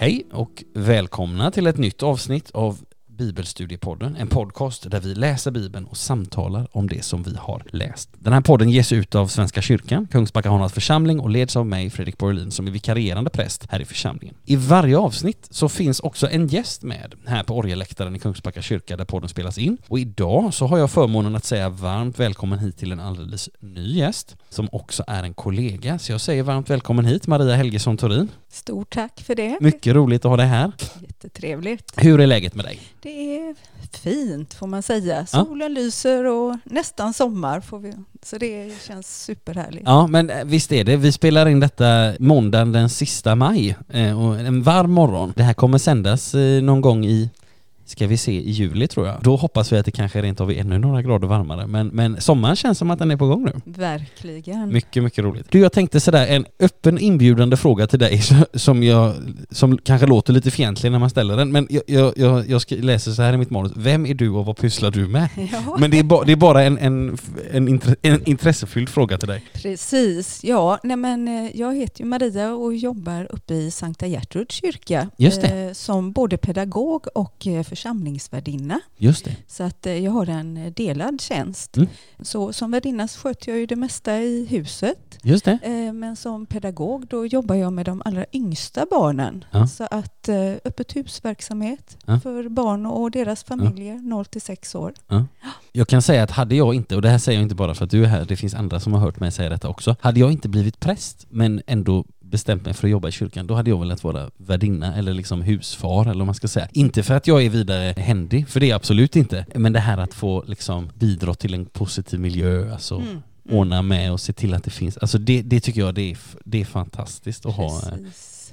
Hej och välkomna till ett nytt avsnitt av Bibelstudiepodden, en podcast där vi läser Bibeln och samtalar om det som vi har läst. Den här podden ges ut av Svenska kyrkan, Kungsbacka Hannas församling och leds av mig, Fredrik Borlin, som är vikarierande präst här i församlingen. I varje avsnitt så finns också en gäst med här på orgelläktaren i Kungsbacka kyrka där podden spelas in. Och idag så har jag förmånen att säga varmt välkommen hit till en alldeles ny gäst som också är en kollega. Så jag säger varmt välkommen hit, Maria Helgesson Torin. Stort tack för det. Mycket roligt att ha dig här. Jättetrevligt. Hur är läget med dig? Det är fint får man säga. Solen ja. lyser och nästan sommar får vi. Så det känns superhärligt. Ja, men eh, visst är det. Vi spelar in detta måndagen den sista maj eh, och en varm morgon. Det här kommer sändas eh, någon gång i ska vi se i juli tror jag. Då hoppas vi att det kanske rent av är ännu några grader varmare. Men, men sommaren känns som att den är på gång nu. Verkligen. Mycket, mycket roligt. Du, jag tänkte sådär, en öppen inbjudande fråga till dig som, jag, som kanske låter lite fientlig när man ställer den, men jag, jag, jag, jag läser så här i mitt manus. Vem är du och vad pysslar du med? Ja. Men det är, ba, det är bara en, en, en, intre, en intressefylld fråga till dig. Precis, ja. Nej, men eh, jag heter ju Maria och jobbar uppe i Sankta Gertruds kyrka. Just det. Eh, som både pedagog och eh, församlingsvärdinna. Just det. Så att eh, jag har en eh, delad tjänst. Mm. Så som värdinna sköter jag ju det mesta i huset. Just det. Eh, men som pedagog då jobbar jag med de allra yngsta barnen. Ja. Så att öppet husverksamhet ja. för barn och deras familjer ja. 0 till 6 år. Ja. Jag kan säga att hade jag inte, och det här säger jag inte bara för att du är här, det finns andra som har hört mig säga detta också. Hade jag inte blivit präst men ändå bestämt mig för att jobba i kyrkan, då hade jag velat vara värdinna eller liksom husfar eller vad man ska säga. Inte för att jag är vidare händig, för det är jag absolut inte. Men det här att få liksom bidra till en positiv miljö, alltså mm. Mm. ordna med och se till att det finns. Alltså det, det tycker jag det är, det är fantastiskt att Precis. ha.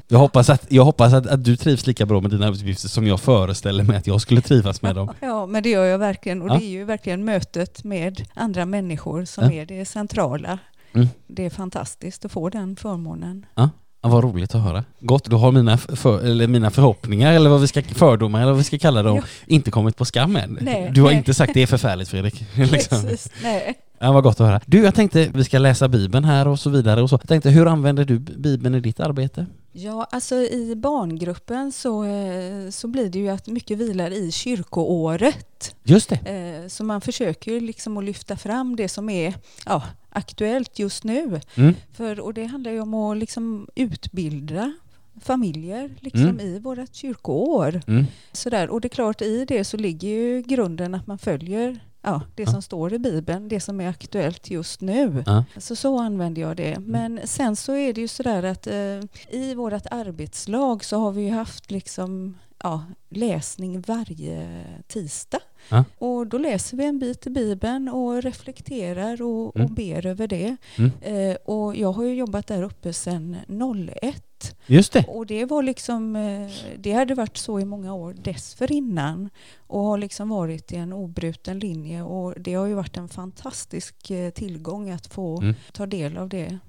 Jag hoppas, att, jag hoppas att, att du trivs lika bra med dina arbetsuppgifter som jag föreställer mig att jag skulle trivas med dem. Ja, men det gör jag verkligen. Och ja. det är ju verkligen mötet med andra människor som ja. är det centrala. Mm. Det är fantastiskt att få den förmånen. Ja. Ja, vad roligt att höra. Gott, då har mina, för, eller mina förhoppningar, eller vad vi ska, fördomar, eller vad vi ska kalla dem, ja. inte kommit på skam än. Nej, du har nej. inte sagt det är förfärligt Fredrik. liksom. Precis, nej. Ja, vad gott att höra. Du, jag tänkte vi ska läsa Bibeln här och så vidare och så. Jag tänkte, hur använder du Bibeln i ditt arbete? Ja, alltså i barngruppen så, eh, så blir det ju att mycket vilar i kyrkoåret. Just det. Eh, så man försöker ju liksom att lyfta fram det som är ja, aktuellt just nu. Mm. För, och det handlar ju om att liksom utbilda familjer liksom mm. i vårt kyrkoår. Mm. Sådär. Och det är klart, i det så ligger ju grunden att man följer ja, det ja. som står i Bibeln, det som är aktuellt just nu. Ja. Så, så använder jag det. Mm. Men sen så är det ju sådär att eh, i vårt arbetslag så har vi ju haft liksom ja, läsning varje tisdag. Ja. Och då läser vi en bit i Bibeln och reflekterar och, mm. och ber över det. Mm. Eh, och jag har ju jobbat där uppe sedan 01. Just det. Och det var liksom, eh, det hade varit så i många år dessförinnan och har liksom varit i en obruten linje och det har ju varit en fantastisk eh, tillgång att få mm. ta del av det.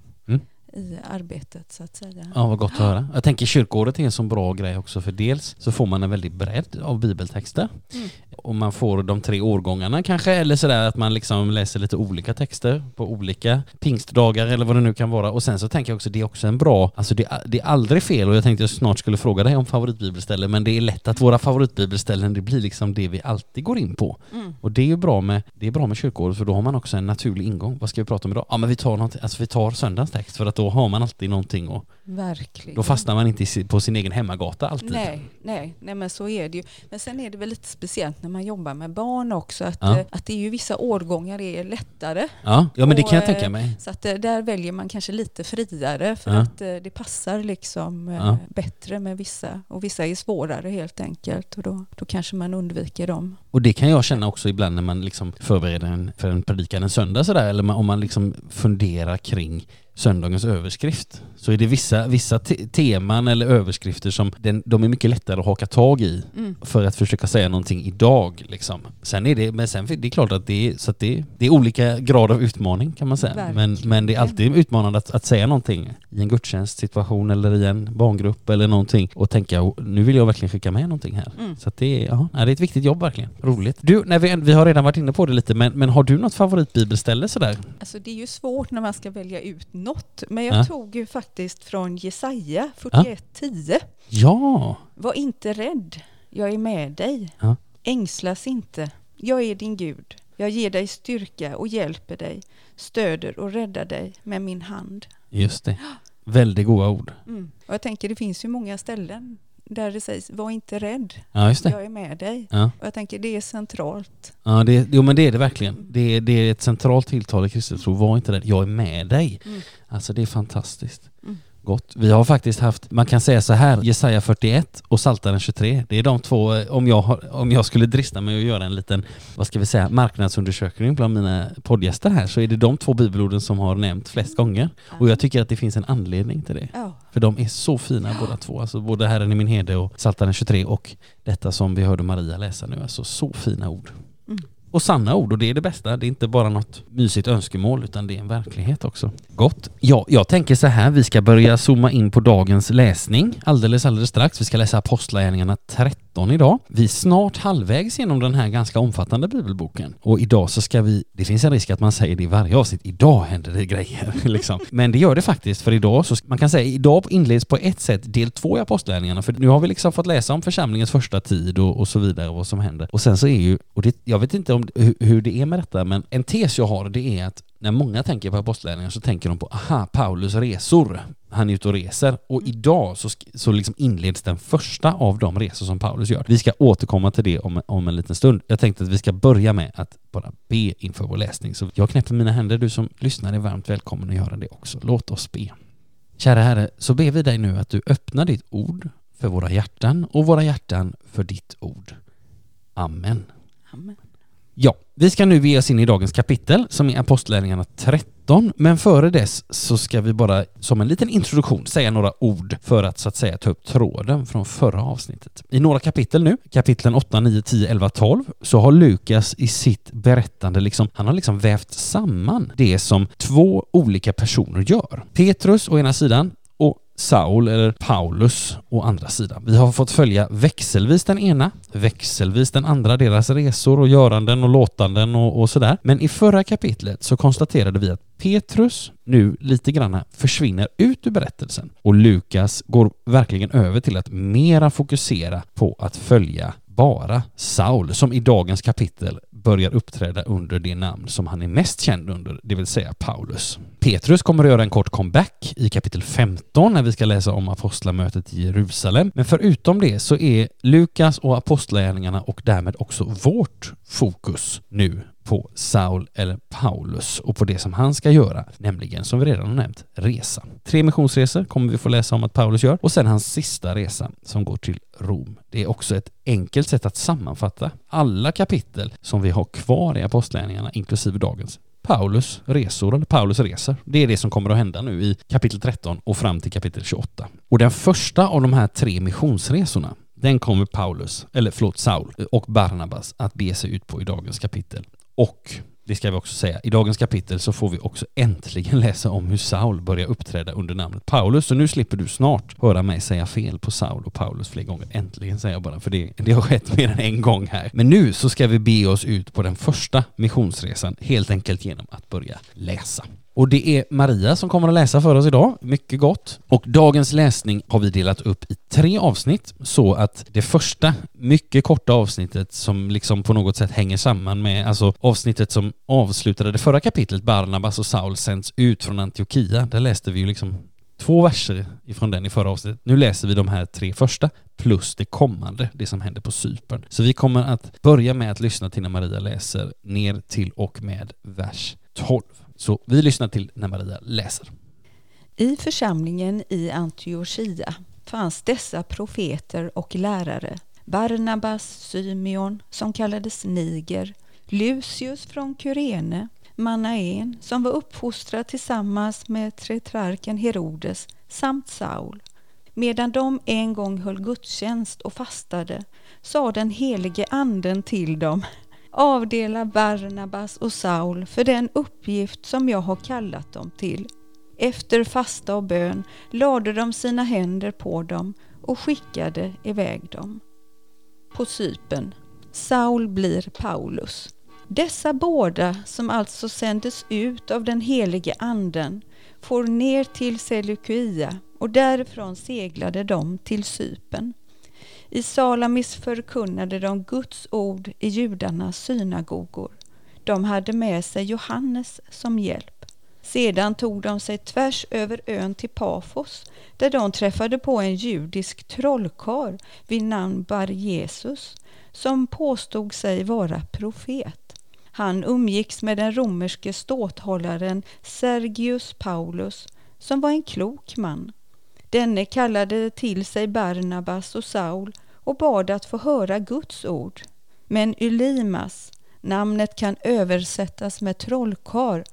I arbetet så att säga. Ja, vad gott att höra. Jag tänker kyrkåret är en sån bra grej också för dels så får man en väldigt bredd av bibeltexter mm. och man får de tre årgångarna kanske eller sådär att man liksom läser lite olika texter på olika pingstdagar eller vad det nu kan vara och sen så tänker jag också det är också en bra, alltså det, det är aldrig fel och jag tänkte jag snart skulle fråga dig om favoritbibelställen men det är lätt att våra favoritbibelställen det blir liksom det vi alltid går in på mm. och det är ju bra med, det är bra med kyrkåret för då har man också en naturlig ingång. Vad ska vi prata om idag? Ja men vi tar, något, alltså vi tar söndagens text för att då då har man alltid någonting och Verkligen. Då fastnar man inte på sin egen hemmagata alltid. Nej, nej, nej, men så är det ju. Men sen är det väl lite speciellt när man jobbar med barn också, att, ja. Eh, att det är ju vissa årgångar är lättare. Ja, ja men det kan jag tänka mig. Så att eh, där väljer man kanske lite friare för ja. att eh, det passar liksom ja. bättre med vissa. Och vissa är svårare helt enkelt och då, då kanske man undviker dem. Och det kan jag känna också ibland när man liksom förbereder en, för en predikan en söndag sådär, eller om man liksom funderar kring söndagens överskrift så är det vissa, vissa te teman eller överskrifter som den, de är mycket lättare att haka tag i mm. för att försöka säga någonting idag. Liksom. Sen är det, men sen det är klart att det är, så att det, det är olika grad av utmaning kan man säga. Men, men det är alltid utmanande att, att säga någonting i en gudstjänstsituation eller i en barngrupp eller någonting och tänka nu vill jag verkligen skicka med någonting här. Mm. Så det, är, ja, det är ett viktigt jobb verkligen. Roligt. Du, när vi, vi har redan varit inne på det lite men, men har du något favoritbibelställe sådär? Alltså det är ju svårt när man ska välja ut något, men jag Ja. tog ju faktiskt från Jesaja 41.10. Ja! Var inte rädd, jag är med dig. Ja. Ängslas inte, jag är din Gud. Jag ger dig styrka och hjälper dig, stöder och räddar dig med min hand. Just det. Väldigt goda ord. Mm. Och jag tänker, det finns ju många ställen där det sägs, var inte rädd, Ja, jag är med dig. Ja, Och jag tänker, det är centralt. ja det, jo, men det är det verkligen. Det är, det är ett centralt tilltal i kristet tro. Var inte rädd, jag är med dig. Mm. Alltså det är fantastiskt. Mm. Gott. Vi har faktiskt haft, man kan säga så här, Jesaja 41 och Psaltaren 23. Det är de två, eh, om jag, har, om jag skulle drista mig att göra en liten, vad ska vi säga, marknadsundersökning bland mina poddgäster här så är det de två bibelorden som har nämnt flest gånger. Och jag tycker att det finns en anledning till det. Ja, För de är så fina båda två, alltså både Herren i min herde och Psaltaren 23 och detta som vi hörde Maria läsa nu, alltså så fina ord. Och sanna ord och det är det bästa, det är inte bara något mysigt önskemål utan det är en verklighet också. Gott. Ja, jag tänker så här, vi ska börja zooma in på dagens läsning alldeles, alldeles strax. Vi ska läsa Apostlagärningarna 13 idag. Vi är snart halvvägs genom den här ganska omfattande bibelboken och idag så ska vi, det finns en risk att man säger det i varje avsnitt, idag händer det grejer liksom. Men det gör det faktiskt för idag så, man kan säga idag inleds på ett sätt del två i Apostlagärningarna för nu har vi liksom fått läsa om församlingens första tid och, och så vidare och vad som händer. Och sen så är ju, och det, jag vet inte om hur, hur det är med detta men en tes jag har det är att när många tänker på apostlagärningarna så tänker de på aha, Paulus resor. Han är ute och reser och idag så, så liksom inleds den första av de resor som Paulus gör. Vi ska återkomma till det om, om en liten stund. Jag tänkte att vi ska börja med att bara be inför vår läsning. Så jag knäpper mina händer, du som lyssnar är varmt välkommen att göra det också. Låt oss be. Kära Herre, så ber vi dig nu att du öppnar ditt ord för våra hjärtan och våra hjärtan för ditt ord. Amen. amen. Ja, vi ska nu ge oss in i dagens kapitel som är Apostlagärningarna 13, men före dess så ska vi bara som en liten introduktion säga några ord för att så att säga ta upp tråden från förra avsnittet. I några kapitel nu, kapitlen 8, 9, 10, 11, 12, så har Lukas i sitt berättande liksom, han har liksom vävt samman det som två olika personer gör. Petrus å ena sidan Saul eller Paulus å andra sidan. Vi har fått följa växelvis den ena, växelvis den andra, deras resor och göranden och låtanden och, och sådär. Men i förra kapitlet så konstaterade vi att Petrus nu lite grann försvinner ut ur berättelsen och Lukas går verkligen över till att mera fokusera på att följa bara Saul som i dagens kapitel börjar uppträda under det namn som han är mest känd under, det vill säga Paulus. Petrus kommer att göra en kort comeback i kapitel 15 när vi ska läsa om apostlamötet i Jerusalem. Men förutom det så är Lukas och apostlagärningarna och därmed också vårt fokus nu på Saul eller Paulus och på det som han ska göra, nämligen som vi redan har nämnt, resa. Tre missionsresor kommer vi få läsa om att Paulus gör och sen hans sista resa som går till Rom. Det är också ett enkelt sätt att sammanfatta alla kapitel som vi har kvar i apostlagärningarna inklusive dagens. Paulus resor eller Paulus resor. Det är det som kommer att hända nu i kapitel 13 och fram till kapitel 28. Och den första av de här tre missionsresorna den kommer Paulus, eller förlåt Saul och Barnabas att bege sig ut på i dagens kapitel. Och det ska vi också säga, i dagens kapitel så får vi också äntligen läsa om hur Saul börjar uppträda under namnet Paulus. Så nu slipper du snart höra mig säga fel på Saul och Paulus fler gånger. Äntligen säger jag bara, för det, det har skett mer än en gång här. Men nu så ska vi be oss ut på den första missionsresan helt enkelt genom att börja läsa. Och det är Maria som kommer att läsa för oss idag. Mycket gott. Och dagens läsning har vi delat upp i tre avsnitt så att det första mycket korta avsnittet som liksom på något sätt hänger samman med alltså avsnittet som avslutade det förra kapitlet Barnabas och Saul sänds ut från Antiochia. Där läste vi ju liksom två verser ifrån den i förra avsnittet. Nu läser vi de här tre första plus det kommande, det som händer på Cypern. Så vi kommer att börja med att lyssna till när Maria läser ner till och med vers 12. Så vi lyssnar till när Maria läser. I församlingen i Antiochia fanns dessa profeter och lärare. Barnabas, Symeon, som kallades Niger, Lucius från Kyrene, Manaen, som var uppfostrad tillsammans med tetrarken Herodes, samt Saul. Medan de en gång höll gudstjänst och fastade, sa den helige anden till dem avdela Barnabas och Saul för den uppgift som jag har kallat dem till. Efter fasta och bön lade de sina händer på dem och skickade iväg dem. På Cypern. Saul blir Paulus. Dessa båda, som alltså sändes ut av den helige anden, for ner till Seleukia och därifrån seglade de till Sypen. I Salamis förkunnade de Guds ord i judarnas synagogor. De hade med sig Johannes som hjälp. Sedan tog de sig tvärs över ön till Pafos där de träffade på en judisk trollkarl vid namn Bar Jesus som påstod sig vara profet. Han umgicks med den romerske ståthållaren Sergius Paulus som var en klok man. Denne kallade till sig Barnabas och Saul och bad att få höra Guds ord. Men Ylimas, namnet kan översättas med trollkar,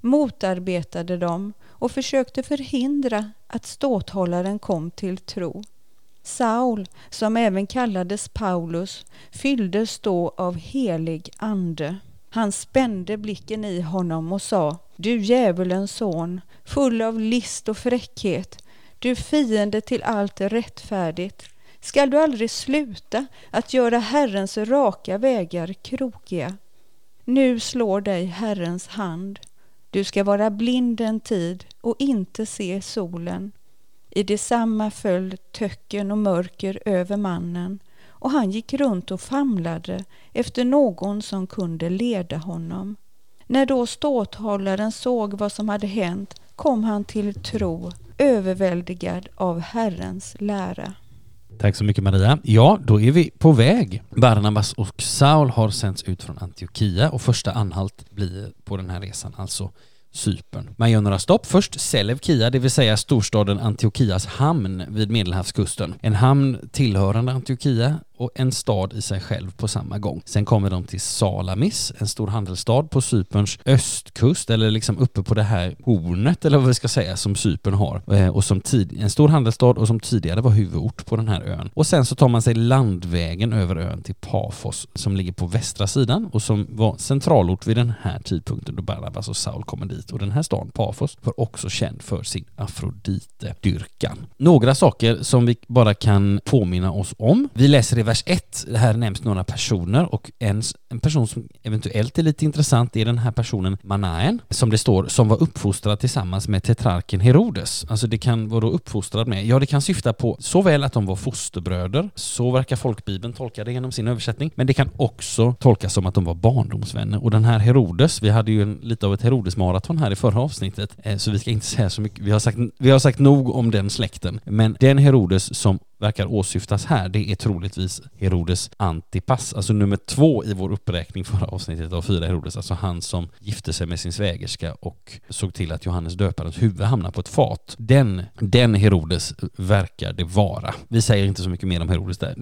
motarbetade dem och försökte förhindra att ståthållaren kom till tro. Saul, som även kallades Paulus, fylldes då av helig ande. Han spände blicken i honom och sa Du djävulens son, full av list och fräckhet, du fiende till allt rättfärdigt, skall du aldrig sluta att göra Herrens raka vägar krokiga? Nu slår dig Herrens hand. Du ska vara blind en tid och inte se solen. I detsamma föll töcken och mörker över mannen och han gick runt och famlade efter någon som kunde leda honom. När då ståthållaren såg vad som hade hänt kom han till tro, överväldigad av Herrens lära. Tack så mycket Maria. Ja, då är vi på väg. Barnabas och Saul har sänts ut från Antiochia och första anhalt blir på den här resan alltså Cypern. Man gör några stopp. Först Selevkia, det vill säga storstaden Antiochias hamn vid Medelhavskusten. En hamn tillhörande Antiochia och en stad i sig själv på samma gång. Sen kommer de till Salamis, en stor handelsstad på Cyperns östkust, eller liksom uppe på det här hornet, eller vad vi ska säga, som Cypern har. Eh, och som tid, en stor handelsstad och som tidigare var huvudort på den här ön. Och sen så tar man sig landvägen över ön till Pafos, som ligger på västra sidan och som var centralort vid den här tidpunkten då Barabbas och Saul kommer dit. Och den här staden, Pafos, var också känd för sin Afrodite-dyrkan. Några saker som vi bara kan påminna oss om. Vi läser i vers 1, här nämns några personer och en, en person som eventuellt är lite intressant är den här personen Manaen, som det står, som var uppfostrad tillsammans med tetrarken Herodes. Alltså det kan vara uppfostrad med, ja det kan syfta på såväl att de var fosterbröder, så verkar folkbibeln tolka det genom sin översättning, men det kan också tolkas som att de var barndomsvänner. Och den här Herodes, vi hade ju en, lite av ett Herodes-maraton här i förra avsnittet, eh, så vi ska inte säga så mycket, vi har, sagt, vi har sagt nog om den släkten, men den Herodes som verkar åsyftas här, det är troligtvis Herodes Antipas, alltså nummer två i vår uppräkning förra avsnittet av fyra Herodes, alltså han som gifte sig med sin svägerska och såg till att Johannes döparens huvud hamnade på ett fat. Den, den Herodes verkar det vara. Vi säger inte så mycket mer om Herodes där.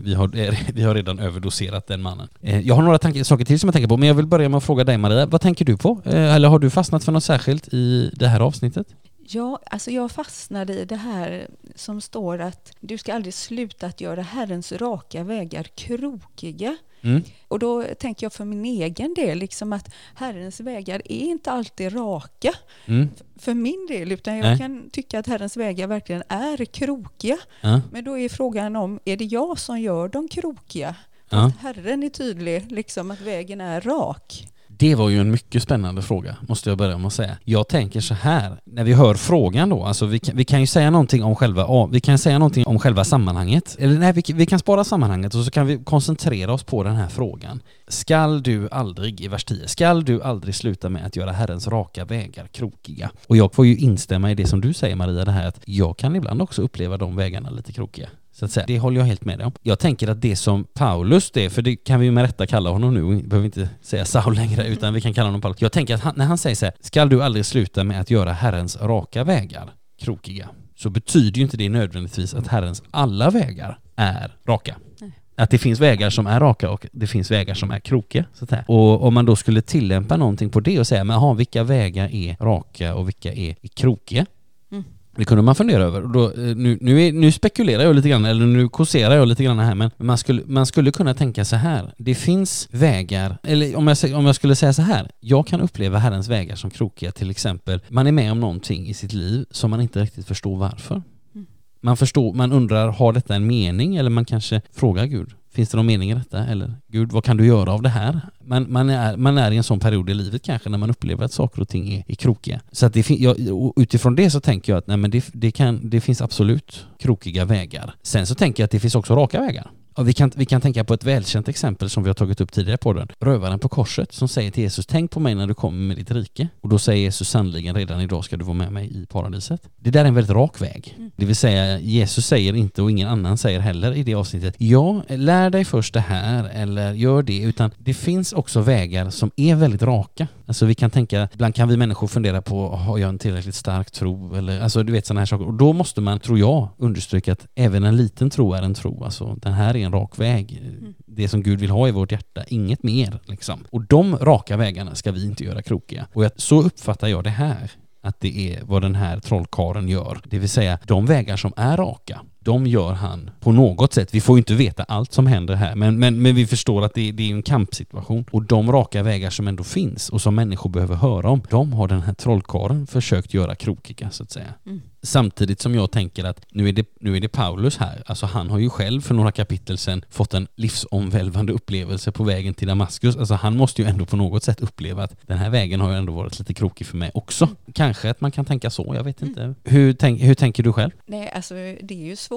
Vi har, vi har redan överdoserat den mannen. Eh, jag har några tanke, saker till som jag tänker på, men jag vill börja med att fråga dig Maria, vad tänker du på? Eh, eller har du fastnat för något särskilt i det här avsnittet? Ja, alltså jag fastnade i det här som står att du ska aldrig sluta att göra Herrens raka vägar krokiga. Mm. Och då tänker jag för min egen del, liksom att Herrens vägar är inte alltid raka. Mm. För min del, utan jag Nej. kan tycka att Herrens vägar verkligen är krokiga. Ja. Men då är frågan om, är det jag som gör dem krokiga? Ja. Herren är tydlig, liksom att vägen är rak. Det var ju en mycket spännande fråga, måste jag börja med att säga. Jag tänker så här, när vi hör frågan då, alltså vi kan, vi kan ju säga någonting om själva, vi kan säga någonting om själva sammanhanget. Eller nej, vi, vi kan spara sammanhanget och så kan vi koncentrera oss på den här frågan. Skall du aldrig, i vers 10, skall du aldrig sluta med att göra Herrens raka vägar krokiga? Och jag får ju instämma i det som du säger Maria, det här att jag kan ibland också uppleva de vägarna lite krokiga. Så att säga. Det håller jag helt med om. Jag tänker att det som Paulus, det, för det kan vi med rätta kalla honom nu, vi behöver inte säga Saul längre, utan vi kan kalla honom Paulus. Jag tänker att han, när han säger så här, skall du aldrig sluta med att göra Herrens raka vägar krokiga, så betyder ju inte det nödvändigtvis att Herrens alla vägar är raka. Att det finns vägar som är raka och det finns vägar som är krokiga. Så att. Och om man då skulle tillämpa någonting på det och säga, men aha, vilka vägar är raka och vilka är krokiga? Det kunde man fundera över. Då, eh, nu, nu, är, nu, spekulerar jag lite grann, eller nu kåserar jag lite grann här, men man skulle, man skulle kunna tänka så här. Det finns vägar, eller om jag, om jag skulle säga så här. Jag kan uppleva Herrens vägar som krokiga, till exempel. Man är med om någonting i sitt liv som man inte riktigt förstår varför. Mm. Man förstår, man undrar, har detta en mening? Eller man kanske frågar Gud, Finns det någon mening i detta? Eller Gud, vad kan du göra av det här? Man, man, är, man är i en sån period i livet kanske när man upplever att saker och ting är, är krokiga. Så att det jag, utifrån det så tänker jag att nej, men det, det, kan, det finns absolut krokiga vägar. Sen så tänker jag att det finns också raka vägar. Och vi, kan, vi kan tänka på ett välkänt exempel som vi har tagit upp tidigare på den. Rövaren på korset som säger till Jesus, tänk på mig när du kommer med ditt rike. Och då säger Jesus sannoliken redan idag ska du vara med mig i paradiset. Det där är en väldigt rak väg. Mm. Det vill säga, Jesus säger inte och ingen annan säger heller i det avsnittet, ja, lär dig först det här eller gör det, utan det finns också vägar som är väldigt raka. Alltså vi kan tänka, ibland kan vi människor fundera på, har jag en tillräckligt stark tro? Eller, alltså du vet sådana här saker. Och då måste man, tror jag, understryka att även en liten tro är en tro. Alltså den här är en rak väg. Mm. Det som Gud vill ha i vårt hjärta, inget mer liksom. Och de raka vägarna ska vi inte göra krokiga. Och så uppfattar jag det här att det är vad den här trollkaren gör. Det vill säga, de vägar som är raka, de gör han på något sätt. Vi får ju inte veta allt som händer här, men, men, men vi förstår att det, det, är en kampsituation. Och de raka vägar som ändå finns och som människor behöver höra om, de har den här trollkaren försökt göra krokiga, så att säga. Mm. Samtidigt som jag tänker att nu är, det, nu är det Paulus här, alltså han har ju själv för några kapitel sedan fått en livsomvälvande upplevelse på vägen till Damaskus. Alltså han måste ju ändå på något sätt uppleva att den här vägen har ju ändå varit lite krokig för mig också. Kanske att man kan tänka så, jag vet inte. Mm. Hur, tänk, hur tänker du själv? Nej, alltså det är ju svårt.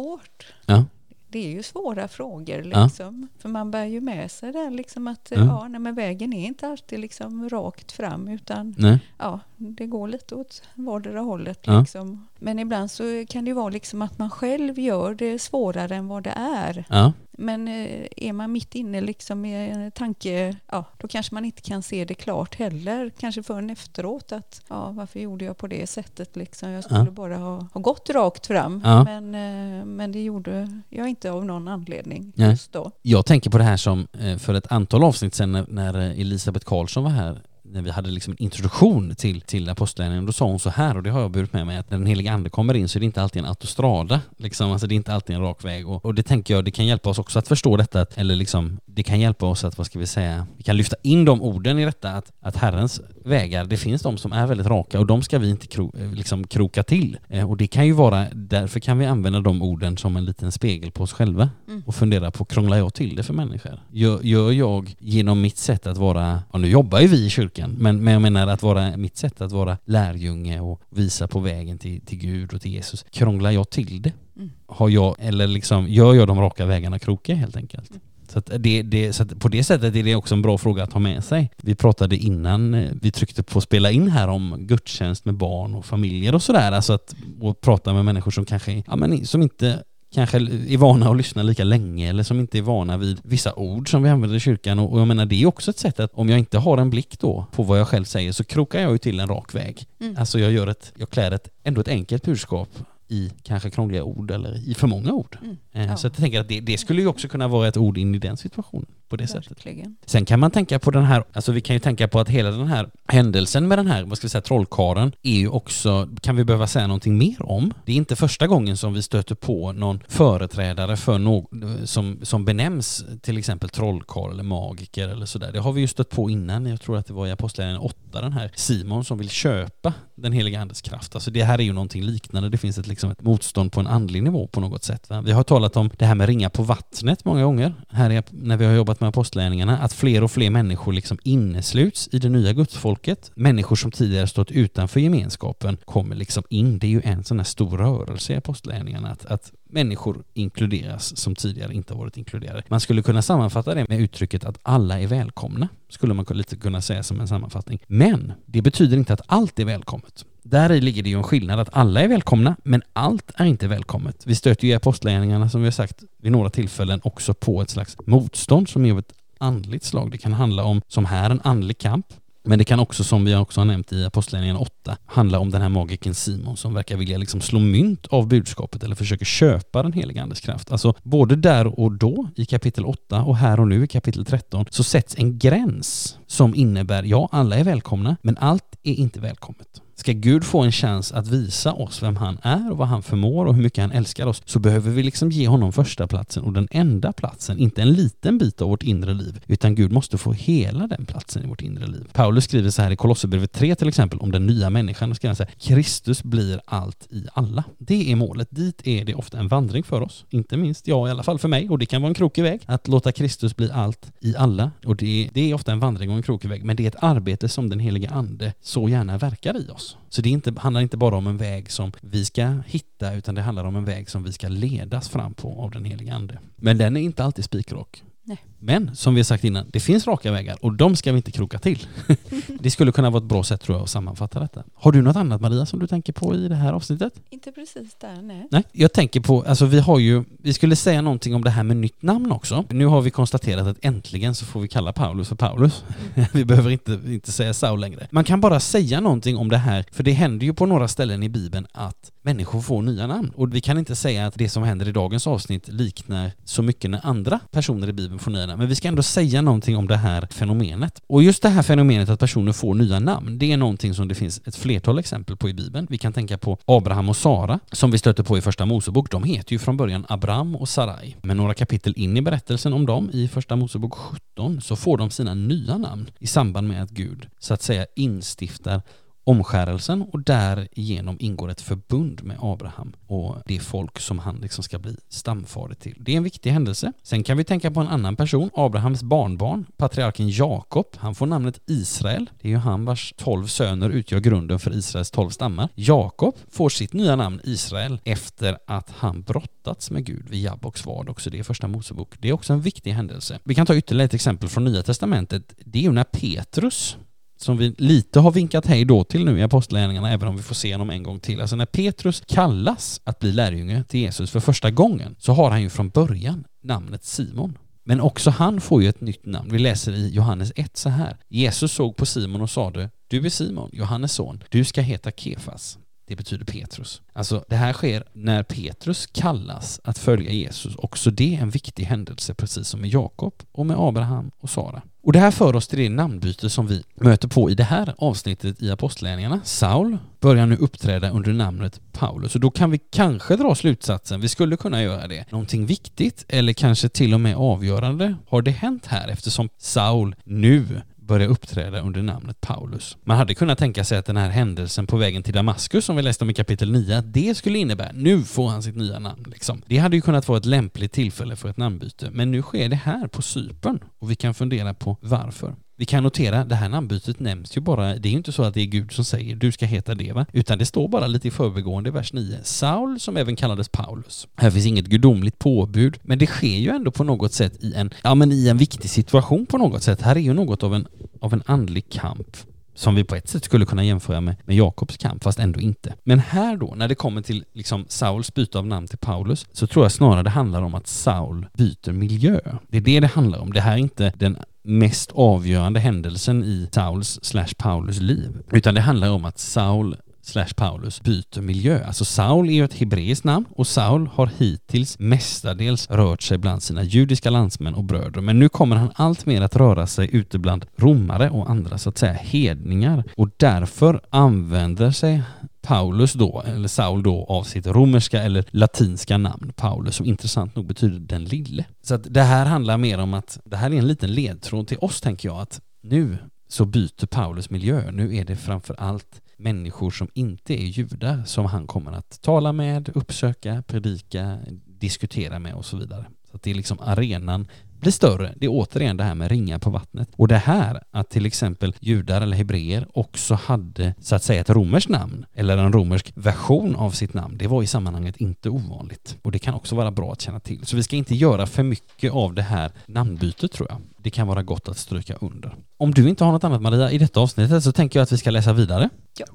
Ja det är ju svåra frågor liksom. Ja. För man bär ju med sig det liksom att ja nej, men vägen är inte alltid liksom rakt fram utan nej. ja, det går lite åt vardera hållet ja. liksom. Men ibland så kan det vara liksom att man själv gör det svårare än vad det är. Ja. Men eh, är man mitt inne liksom i en tanke, ja, då kanske man inte kan se det klart heller. Kanske förrän efteråt att, ja, varför gjorde jag på det sättet liksom? Jag skulle ja. bara ha, ha gått rakt fram. Ja. Men, eh, men det gjorde jag inte av någon anledning Nej. just då. Jag tänker på det här som eh, för ett antal avsnitt sedan när Elisabeth Karlsson var här när vi hade liksom en introduktion till, till apostlagärningarna, då sa hon så här, och det har jag burit med mig, att när den heliga ande kommer in så är det inte alltid en autostrada, liksom, alltså det är inte alltid en rak väg. Och, och det tänker jag, det kan hjälpa oss också att förstå detta, att, eller liksom, det kan hjälpa oss att, vad ska vi säga, vi kan lyfta in de orden i detta, att, att Herrens vägar, det finns de som är väldigt raka och de ska vi inte kro, liksom kroka till. Eh, och det kan ju vara, därför kan vi använda de orden som en liten spegel på oss själva mm. och fundera på, krånglar jag till det för människor? Gör, gör jag genom mitt sätt att vara, ja nu jobbar ju vi i kyrkan kyrkan. Men, men jag menar att vara, mitt sätt att vara lärjunge och visa på vägen till, till Gud och till Jesus, krånglar jag till det? Mm. Har jag, eller liksom, gör jag de raka vägarna krokiga helt enkelt? Mm. Så, det, det, så på det sättet är det också en bra fråga att ha med sig. Vi pratade innan eh, vi tryckte på spela in här om gudstjänst med barn och familjer och sådär. Alltså att och prata med människor som kanske, ja men som inte kanske är vana att lyssna lika länge eller som inte är vana vid vissa ord som vi använder i kyrkan och, jag menar det är också ett sätt att om jag inte har en blick då på vad jag själv säger så krokar jag ju till en rak väg. Mm. Alltså jag gör ett, jag klär ett, ändå ett enkelt budskap i kanske krångliga ord eller i för många ord. Mm. Eh, ja. Så jag tänker att det, det, skulle ju också kunna vara ett ord in i den situationen på det Verkligen. sättet. Sen kan man tänka på den här, alltså vi kan ju tänka på att hela den här händelsen med den här, vad ska vi säga, trollkaren är ju också, kan vi behöva säga någonting mer om? Det är inte första gången som vi stöter på någon företrädare för någon som, som benämns till exempel trollkarl eller magiker eller sådär. Det har vi ju stött på innan, jag tror att det var i Apostlagärningarna 8, den här Simon som vill köpa den heliga andens kraft. Alltså det här är ju någonting liknande, det finns ett, liksom ett motstånd på en andlig nivå på något sätt. Va? Vi har talat om det här med ringa på vattnet många gånger, här när vi har jobbat med apostlagärningarna, att fler och fler människor liksom innesluts i det nya gudsfolket. Människor som tidigare stått utanför gemenskapen kommer liksom in. Det är ju en sån här stor rörelse i apostlagärningarna, att, att människor inkluderas som tidigare inte har varit inkluderade. Man skulle kunna sammanfatta det med uttrycket att alla är välkomna, skulle man lite kunna säga som en sammanfattning. Men det betyder inte att allt är välkommet. Där i ligger det ju en skillnad att alla är välkomna, men allt är inte välkommet. Vi stöter ju i apostlagärningarna, som vi har sagt vid några tillfällen, också på ett slags motstånd som är av ett andligt slag. Det kan handla om, som här, en andlig kamp. Men det kan också, som vi också har nämnt i Apostlagärningarna 8, handla om den här magiken Simon som verkar vilja liksom slå mynt av budskapet eller försöker köpa den heliga andes kraft. Alltså både där och då i kapitel 8 och här och nu i kapitel 13 så sätts en gräns som innebär, ja, alla är välkomna, men allt är inte välkommet. Ska Gud få en chans att visa oss vem han är och vad han förmår och hur mycket han älskar oss så behöver vi liksom ge honom första platsen och den enda platsen, inte en liten bit av vårt inre liv, utan Gud måste få hela den platsen i vårt inre liv. Paulus skriver så här i Kolosserbrevet 3 till exempel om den nya människan, och skriver så här, Kristus blir allt i alla. Det är målet, dit är det ofta en vandring för oss, inte minst jag i alla fall för mig, och det kan vara en krokig väg, att låta Kristus bli allt i alla. Och det, det är ofta en vandring och en krokig väg, men det är ett arbete som den helige Ande så gärna verkar i oss. Så det inte, handlar inte bara om en väg som vi ska hitta, utan det handlar om en väg som vi ska ledas fram på av den helige Ande. Men den är inte alltid spikrak. Nej. Men som vi har sagt innan, det finns raka vägar och de ska vi inte kroka till. det skulle kunna vara ett bra sätt tror jag att sammanfatta detta. Har du något annat Maria som du tänker på i det här avsnittet? Inte precis där, nej. Nej, jag tänker på, alltså vi har ju, vi skulle säga någonting om det här med nytt namn också. Nu har vi konstaterat att äntligen så får vi kalla Paulus för Paulus. vi behöver inte, inte säga Saul längre. Man kan bara säga någonting om det här, för det händer ju på några ställen i Bibeln att människor får nya namn. Och vi kan inte säga att det som händer i dagens avsnitt liknar så mycket när andra personer i Bibeln får nya namn. Men vi ska ändå säga någonting om det här fenomenet. Och just det här fenomenet att personer får nya namn, det är någonting som det finns ett flertal exempel på i Bibeln. Vi kan tänka på Abraham och Sara, som vi stöter på i Första Mosebok. De heter ju från början Abram och Sarai. Men några kapitel in i berättelsen om dem, i Första Mosebok 17, så får de sina nya namn i samband med att Gud, så att säga, instiftar omskärelsen och därigenom ingår ett förbund med Abraham och det folk som han liksom ska bli stamfader till. Det är en viktig händelse. Sen kan vi tänka på en annan person, Abrahams barnbarn, patriarken Jakob. Han får namnet Israel. Det är ju han vars tolv söner utgör grunden för Israels tolv stammar. Jakob får sitt nya namn Israel efter att han brottats med Gud vid Jabboks vad, också det är första Mosebok. Det är också en viktig händelse. Vi kan ta ytterligare ett exempel från Nya Testamentet. Det är ju när Petrus som vi lite har vinkat hej då till nu i Apostlagärningarna, även om vi får se honom en gång till. Alltså när Petrus kallas att bli lärjunge till Jesus för första gången så har han ju från början namnet Simon. Men också han får ju ett nytt namn. Vi läser i Johannes 1 så här. Jesus såg på Simon och sade Du är Simon, Johannes son. Du ska heta Kefas. Det betyder Petrus. Alltså det här sker när Petrus kallas att följa Jesus. Också det är en viktig händelse precis som med Jakob och med Abraham och Sara. Och det här för oss till det namnbyte som vi möter på i det här avsnittet i Apostlagärningarna. Saul börjar nu uppträda under namnet Paulus och då kan vi kanske dra slutsatsen, vi skulle kunna göra det, någonting viktigt eller kanske till och med avgörande har det hänt här eftersom Saul nu börja uppträda under namnet Paulus. Man hade kunnat tänka sig att den här händelsen på vägen till Damaskus som vi läste om i kapitel 9, att det skulle innebära, nu får han sitt nya namn liksom. Det hade ju kunnat vara ett lämpligt tillfälle för ett namnbyte, men nu sker det här på Cypern och vi kan fundera på varför. Vi kan notera, det här namnbytet nämns ju bara, det är ju inte så att det är Gud som säger du ska heta det va? Utan det står bara lite i förbegående i vers 9. Saul, som även kallades Paulus. Här finns inget gudomligt påbud, men det sker ju ändå på något sätt i en, ja men i en viktig situation på något sätt. Här är ju något av en, av en andlig kamp som vi på ett sätt skulle kunna jämföra med, med Jakobs kamp, fast ändå inte. Men här då, när det kommer till liksom Sauls byte av namn till Paulus, så tror jag snarare det handlar om att Saul byter miljö. Det är det det handlar om. Det här är inte den mest avgörande händelsen i Sauls slash Paulus liv, utan det handlar om att Saul slash Paulus byter miljö. Alltså Saul är ju ett hebreiskt namn och Saul har hittills mestadels rört sig bland sina judiska landsmän och bröder. Men nu kommer han allt mer att röra sig ute bland romare och andra så att säga hedningar och därför använder sig Paulus då, eller Saul då, av sitt romerska eller latinska namn Paulus, som intressant nog betyder den lille. Så att det här handlar mer om att det här är en liten ledtråd till oss, tänker jag, att nu så byter Paulus miljö. Nu är det framför allt människor som inte är judar som han kommer att tala med, uppsöka, predika, diskutera med och så vidare. Så att det är liksom arenan blir större. Det är återigen det här med ringar på vattnet. Och det här att till exempel judar eller hebreer också hade så att säga ett romerskt namn eller en romersk version av sitt namn, det var i sammanhanget inte ovanligt. Och det kan också vara bra att känna till. Så vi ska inte göra för mycket av det här namnbytet tror jag. Det kan vara gott att stryka under. Om du inte har något annat Maria i detta avsnittet så tänker jag att vi ska läsa vidare. Ja.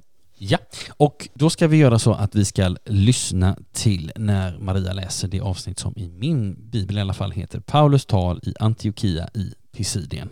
Ja, och då ska vi göra så att vi ska lyssna till när Maria läser det avsnitt som i min bibel i alla fall heter Paulus tal i Antiochia i Pisidien.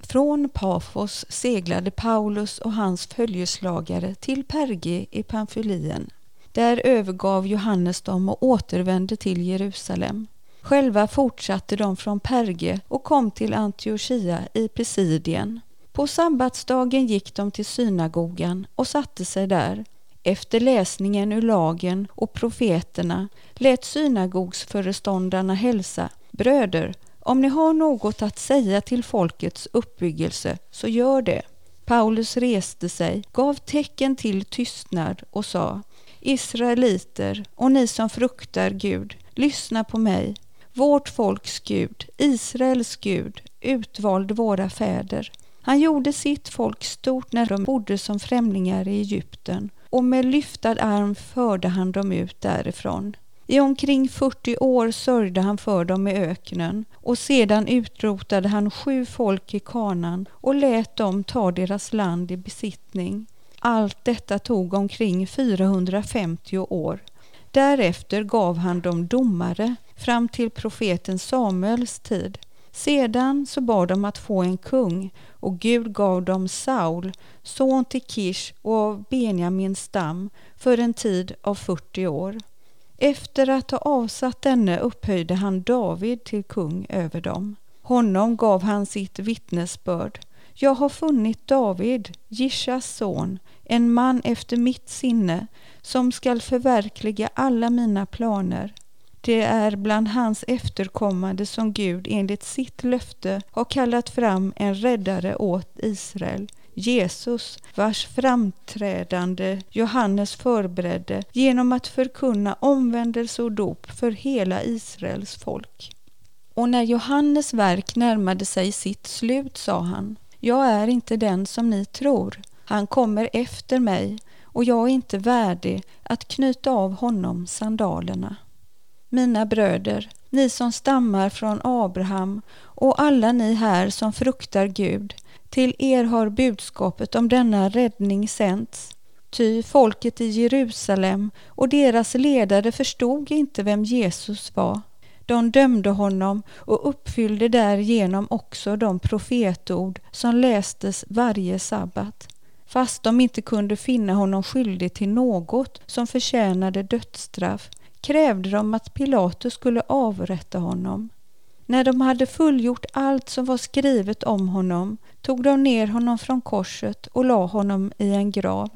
Från Pafos seglade Paulus och hans följeslagare till Perge i Pamfylien. Där övergav Johannes dem och återvände till Jerusalem. Själva fortsatte de från Perge och kom till Antiochia i Pisidien. På sabbatsdagen gick de till synagogan och satte sig där. Efter läsningen ur lagen och profeterna lät synagogsföreståndarna hälsa. Bröder, om ni har något att säga till folkets uppbyggelse, så gör det. Paulus reste sig, gav tecken till tystnad och sa Israeliter och ni som fruktar Gud, lyssna på mig. Vårt folks Gud, Israels Gud, utvalde våra fäder. Han gjorde sitt folk stort när de bodde som främlingar i Egypten och med lyftad arm förde han dem ut därifrån. I omkring 40 år sörjde han för dem i öknen och sedan utrotade han sju folk i kanan och lät dem ta deras land i besittning. Allt detta tog omkring 450 år. Därefter gav han dem domare fram till profeten Samuels tid. Sedan så bad de att få en kung och Gud gav dem Saul, son till Kish och av Benjamins stam, för en tid av 40 år. Efter att ha avsatt denne upphöjde han David till kung över dem. Honom gav han sitt vittnesbörd. Jag har funnit David, Jishas son, en man efter mitt sinne, som skall förverkliga alla mina planer. Det är bland hans efterkommande som Gud enligt sitt löfte har kallat fram en räddare åt Israel, Jesus, vars framträdande Johannes förberedde genom att förkunna omvändelse och dop för hela Israels folk. Och när Johannes verk närmade sig sitt slut sa han, jag är inte den som ni tror, han kommer efter mig och jag är inte värdig att knyta av honom sandalerna. Mina bröder, ni som stammar från Abraham och alla ni här som fruktar Gud, till er har budskapet om denna räddning sänts. Ty folket i Jerusalem och deras ledare förstod inte vem Jesus var. De dömde honom och uppfyllde därigenom också de profetord som lästes varje sabbat fast de inte kunde finna honom skyldig till något som förtjänade dödsstraff krävde de att Pilatus skulle avrätta honom. När de hade fullgjort allt som var skrivet om honom tog de ner honom från korset och la honom i en grav.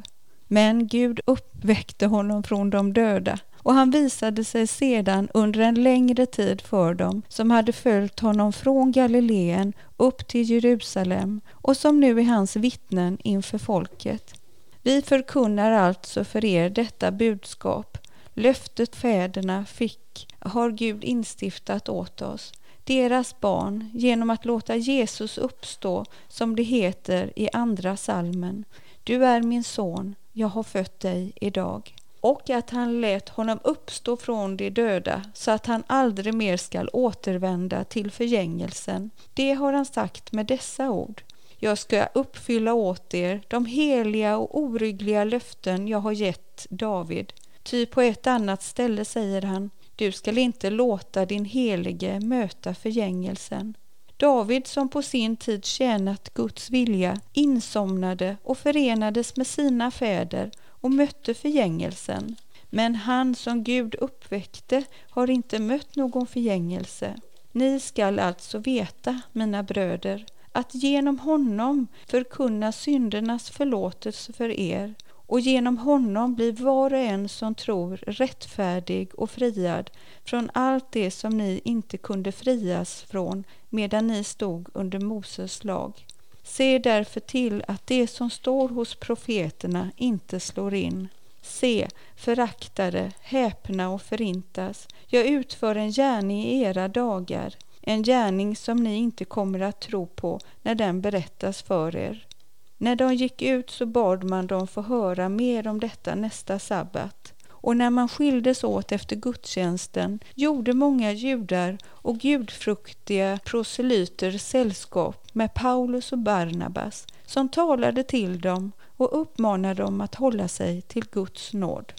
Men Gud uppväckte honom från de döda och han visade sig sedan under en längre tid för dem som hade följt honom från Galileen upp till Jerusalem och som nu är hans vittnen inför folket. Vi förkunnar alltså för er detta budskap. Löftet fäderna fick har Gud instiftat åt oss, deras barn, genom att låta Jesus uppstå, som det heter i andra salmen. Du är min son, jag har fött dig idag och att han lät honom uppstå från de döda så att han aldrig mer skall återvända till förgängelsen. Det har han sagt med dessa ord. Jag ska uppfylla åt er de heliga och oryggliga löften jag har gett David. Ty på ett annat ställe säger han, du skall inte låta din helige möta förgängelsen. David som på sin tid tjänat Guds vilja insomnade och förenades med sina fäder och mötte förgängelsen. Men han som Gud uppväckte har inte mött någon förgängelse. Ni skall alltså veta, mina bröder, att genom honom förkunna syndernas förlåtelse för er och genom honom blir var och en som tror rättfärdig och friad från allt det som ni inte kunde frias från medan ni stod under Moses lag. Se därför till att det som står hos profeterna inte slår in. Se, föraktade, häpna och förintas. Jag utför en gärning i era dagar, en gärning som ni inte kommer att tro på när den berättas för er. När de gick ut så bad man dem få höra mer om detta nästa sabbat. Och när man skildes åt efter gudstjänsten gjorde många judar och gudfruktiga proselyter sällskap med Paulus och Barnabas som talade till dem och uppmanade dem att hålla sig till Guds nåd.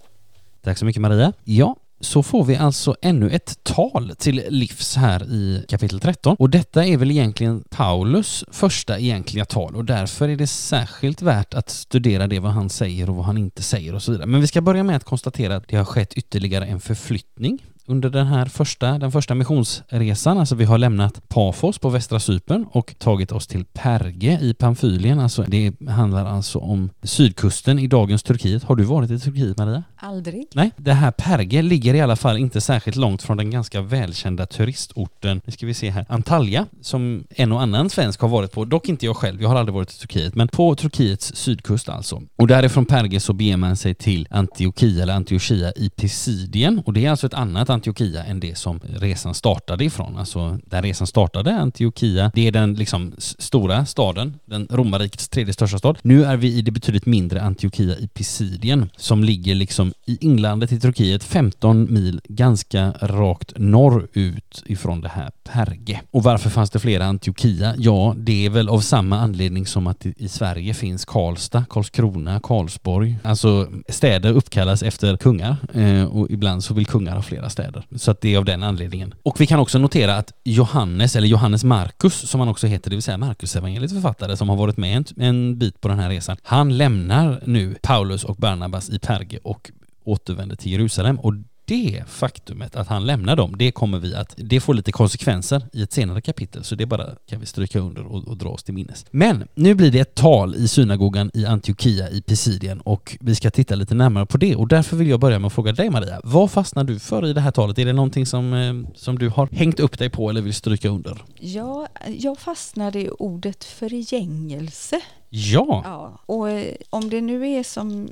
Tack så mycket Maria. Ja, så får vi alltså ännu ett tal till livs här i kapitel 13 och detta är väl egentligen Paulus första egentliga tal och därför är det särskilt värt att studera det vad han säger och vad han inte säger och så vidare. Men vi ska börja med att konstatera att det har skett ytterligare en förflyttning under den här första, den första missionsresan. Alltså vi har lämnat Pafos på västra Cypern och tagit oss till Perge i Pamfylien. Alltså det handlar alltså om sydkusten i dagens Turkiet. Har du varit i Turkiet Maria? Aldrig. Nej, det här Perge ligger i alla fall inte särskilt långt från den ganska välkända turistorten, nu ska vi se här, Antalya, som en och annan svensk har varit på, dock inte jag själv, jag har aldrig varit i Turkiet, men på Turkiets sydkust alltså. Och därifrån Perge så beger man sig till Antiochia eller Antiochia i Pisidien och det är alltså ett annat Antiochia än det som resan startade ifrån. Alltså där resan startade, Antiochia, det är den liksom stora staden, den romarrikets tredje största stad. Nu är vi i det betydligt mindre Antiochia i Pisidien som ligger liksom i inlandet i Turkiet 15 mil ganska rakt norrut ifrån det här Perge. Och varför fanns det flera Antiochia? Ja, det är väl av samma anledning som att i Sverige finns Karlstad, Karlskrona, Karlsborg. Alltså städer uppkallas efter kungar eh, och ibland så vill kungar ha flera städer. Så att det är av den anledningen. Och vi kan också notera att Johannes, eller Johannes Markus som han också heter, det vill säga Markus evangeliets författare som har varit med en, en bit på den här resan, han lämnar nu Paulus och Barnabas i Perge och återvänder till Jerusalem och det faktumet att han lämnar dem, det kommer vi att, det får lite konsekvenser i ett senare kapitel, så det bara kan vi stryka under och, och dra oss till minnes. Men nu blir det ett tal i synagogan i Antiochia i Pisidien och vi ska titta lite närmare på det och därför vill jag börja med att fråga dig Maria, vad fastnar du för i det här talet? Är det någonting som, eh, som du har hängt upp dig på eller vill stryka under? Ja, jag fastnade i ordet förgängelse. Ja. ja. Och eh, om det nu är som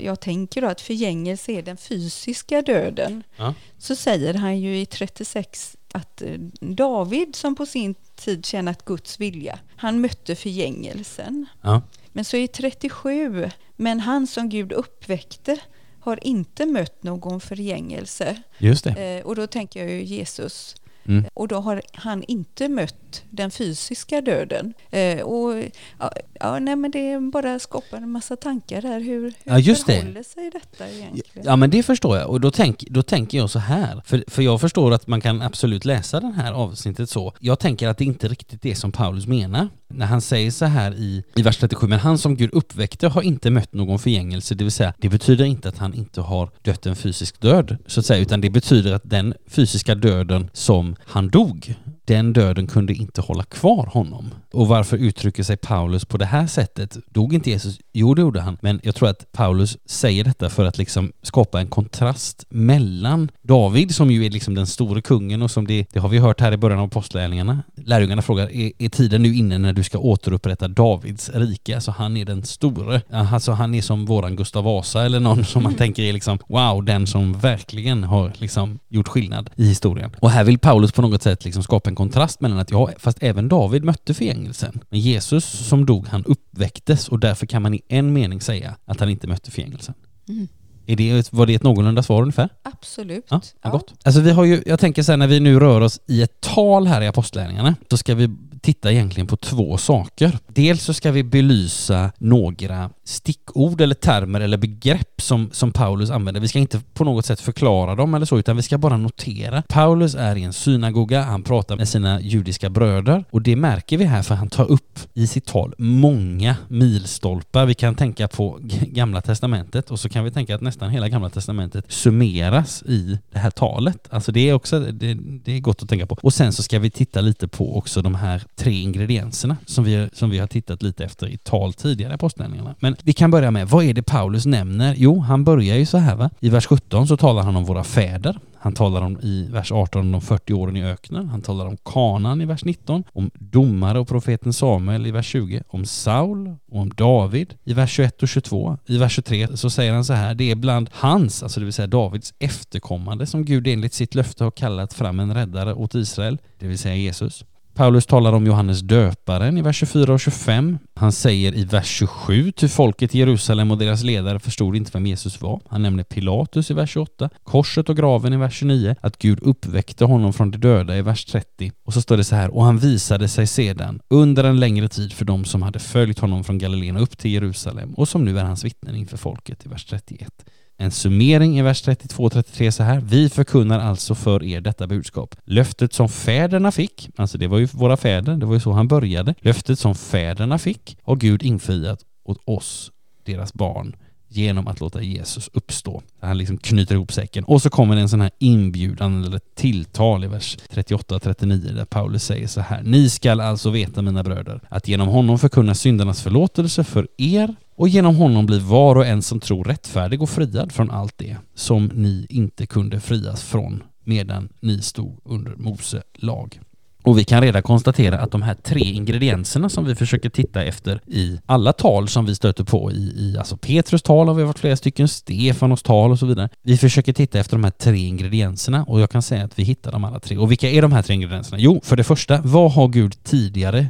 jag tänker då att förgängelse är den fysiska döden, ja. så säger han ju i 36 att eh, David som på sin tid tjänat Guds vilja, han mötte förgängelsen. Ja. Men så i 37, men han som Gud uppväckte har inte mött någon förgängelse. Just det. Eh, och då tänker jag ju Jesus. Mm. Och då har han inte mött den fysiska döden. Eh, och, ja, ja, nej, men det bara skapar en massa tankar här. Hur, hur ja, just förhåller det. sig detta egentligen? Ja, men det förstår jag. Och då, tänk, då tänker jag så här. För, för jag förstår att man kan absolut läsa det här avsnittet så. Jag tänker att det inte riktigt det som Paulus menar. När han säger så här i, i vers 37, men han som Gud uppväckte har inte mött någon förgängelse, det vill säga det betyder inte att han inte har dött en fysisk död, så att säga, utan det betyder att den fysiska döden som han dog, den döden kunde inte hålla kvar honom. Och varför uttrycker sig Paulus på det här sättet? Dog inte Jesus? Jo, det gjorde han. Men jag tror att Paulus säger detta för att liksom skapa en kontrast mellan David, som ju är liksom den store kungen och som det, det har vi hört här i början av apostlärningarna. Lärjungarna frågar, är, är tiden nu inne när du ska återupprätta Davids rike? Alltså han är den store. Alltså han är som våran Gustav Vasa eller någon som man mm. tänker är liksom, wow, den som verkligen har liksom gjort skillnad i historien. Och här vill Paulus på något sätt liksom skapa en kontrast mellan att ja, fast även David mötte förgängelsen. Men Jesus som dog, han uppväcktes och därför kan man i en mening säga att han inte mötte förgängelsen. Mm. Är det, var det ett någorlunda svar ungefär? Absolut. Ja, ja. Gott. Alltså vi har ju, jag tänker så här, när vi nu rör oss i ett tal här i apostlärningarna så ska vi titta egentligen på två saker. Dels så ska vi belysa några stickord eller termer eller begrepp som, som Paulus använder. Vi ska inte på något sätt förklara dem eller så, utan vi ska bara notera. Paulus är i en synagoga, han pratar med sina judiska bröder och det märker vi här för han tar upp i sitt tal många milstolpar. Vi kan tänka på Gamla Testamentet och så kan vi tänka att nästan hela Gamla Testamentet summeras i det här talet. Alltså det är också, det, det är gott att tänka på. Och sen så ska vi titta lite på också de här tre ingredienserna som vi, som vi har tittat lite efter i tal tidigare i apostlagärningarna. Men vi kan börja med, vad är det Paulus nämner? Jo, han börjar ju så här va. I vers 17 så talar han om våra fäder. Han talar om i vers 18 om de 40 åren i öknen. Han talar om kanan i vers 19, om domare och profeten Samuel i vers 20, om Saul och om David i vers 21 och 22. I vers 23 så säger han så här, det är bland hans, alltså det vill säga Davids efterkommande som Gud enligt sitt löfte har kallat fram en räddare åt Israel, det vill säga Jesus. Paulus talar om Johannes döparen i vers 24 och 25. Han säger i vers 27 till folket i Jerusalem och deras ledare förstod inte vem Jesus var. Han nämner Pilatus i vers 28, korset och graven i vers 29, att Gud uppväckte honom från de döda i vers 30. Och så står det så här, och han visade sig sedan under en längre tid för dem som hade följt honom från Galileen upp till Jerusalem och som nu är hans vittnen inför folket i vers 31 en summering i vers 32-33 så här. Vi förkunnar alltså för er detta budskap. Löftet som fäderna fick, alltså det var ju våra fäder, det var ju så han började. Löftet som fäderna fick har Gud infriat åt oss, deras barn, genom att låta Jesus uppstå. Han liksom knyter ihop säcken. Och så kommer det en sån här inbjudan eller tilltal i vers 38-39 där Paulus säger så här. Ni skall alltså veta mina bröder att genom honom förkunna syndarnas förlåtelse för er och genom honom blir var och en som tror rättfärdig och friad från allt det som ni inte kunde frias från medan ni stod under Mose lag. Och vi kan redan konstatera att de här tre ingredienserna som vi försöker titta efter i alla tal som vi stöter på i, i alltså Petrus tal har vi varit flera stycken, Stefanos tal och så vidare. Vi försöker titta efter de här tre ingredienserna och jag kan säga att vi hittar dem alla tre. Och vilka är de här tre ingredienserna? Jo, för det första, vad har Gud tidigare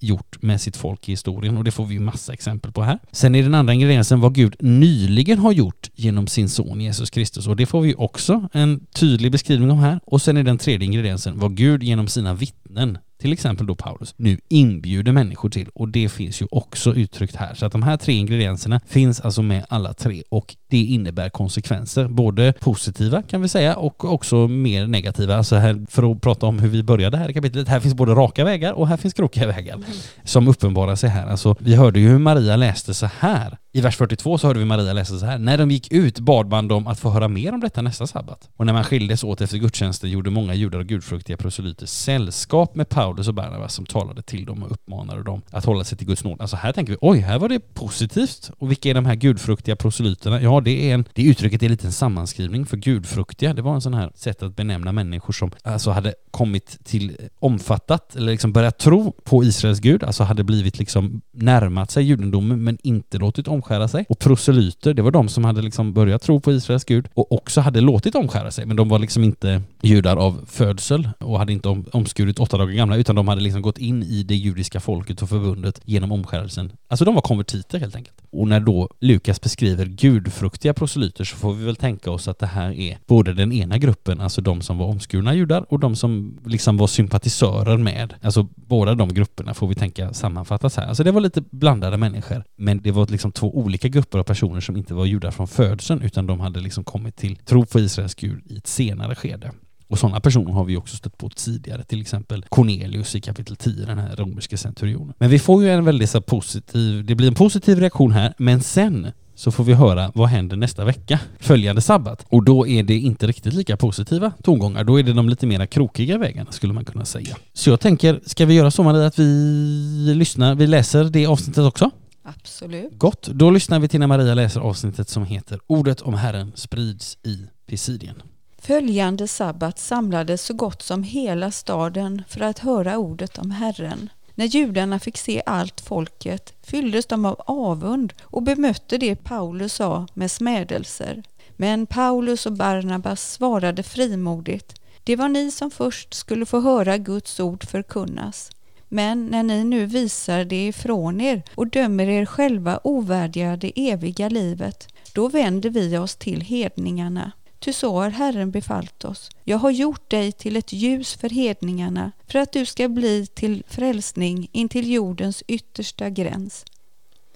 gjort med sitt folk i historien och det får vi massa exempel på här. Sen är den andra ingrediensen vad Gud nyligen har gjort genom sin son Jesus Kristus och det får vi också en tydlig beskrivning om här. Och sen är den tredje ingrediensen vad Gud genom sina vittnen till exempel då Paulus, nu inbjuder människor till och det finns ju också uttryckt här. Så att de här tre ingredienserna finns alltså med alla tre och det innebär konsekvenser, både positiva kan vi säga och också mer negativa. Alltså här, för att prata om hur vi började här i kapitlet, här finns både raka vägar och här finns krokiga vägar mm. som uppenbarar sig här. Alltså, vi hörde ju hur Maria läste så här. I vers 42 så hörde vi Maria läsa så här. När de gick ut bad man dem att få höra mer om detta nästa sabbat. Och när man skildes åt efter gudstjänsten gjorde många judar och gudfruktiga proselyter sällskap med Paulus och Barnabas som talade till dem och uppmanade dem att hålla sig till Guds nåd. Alltså här tänker vi, oj, här var det positivt. Och vilka är de här gudfruktiga proselyterna? Ja, det är en, det uttrycket är lite en sammanskrivning för gudfruktiga. Det var en sån här sätt att benämna människor som alltså hade kommit till omfattat eller liksom börjat tro på Israels gud, alltså hade blivit liksom närmat sig judendomen men inte låtit omskära sig. Och proselyter, det var de som hade liksom börjat tro på Israels gud och också hade låtit omskära sig, men de var liksom inte judar av födsel och hade inte omskurit åtta dagar gamla, utan de hade liksom gått in i det judiska folket och förbundet genom omskärelsen. Alltså de var konvertiter helt enkelt. Och när då Lukas beskriver gudfruktiga proselyter så får vi väl tänka oss att det här är både den ena gruppen, alltså de som var omskurna judar och de som liksom var sympatisörer med. Alltså båda de grupperna får vi tänka sammanfattas här. Alltså det var lite blandade människor, men det var liksom två olika grupper av personer som inte var judar från födseln utan de hade liksom kommit till tro på Israels Gud i ett senare skede. Och sådana personer har vi också stött på tidigare, till exempel Cornelius i kapitel 10, den här romerska centurionen. Men vi får ju en väldigt så positiv, det blir en positiv reaktion här, men sen så får vi höra vad händer nästa vecka, följande sabbat. Och då är det inte riktigt lika positiva tongångar, då är det de lite mera krokiga vägarna skulle man kunna säga. Så jag tänker, ska vi göra så Maria att vi lyssnar, vi läser det avsnittet också? Absolut. Gott, då lyssnar vi till när Maria läser avsnittet som heter Ordet om Herren sprids i Pisidien. Följande sabbat samlades så gott som hela staden för att höra ordet om Herren. När judarna fick se allt folket fylldes de av avund och bemötte det Paulus sa med smädelser. Men Paulus och Barnabas svarade frimodigt. Det var ni som först skulle få höra Guds ord förkunnas. Men när ni nu visar det ifrån er och dömer er själva ovärdiga det eviga livet, då vänder vi oss till hedningarna. Ty så har Herren befallt oss. Jag har gjort dig till ett ljus för hedningarna, för att du ska bli till frälsning intill jordens yttersta gräns.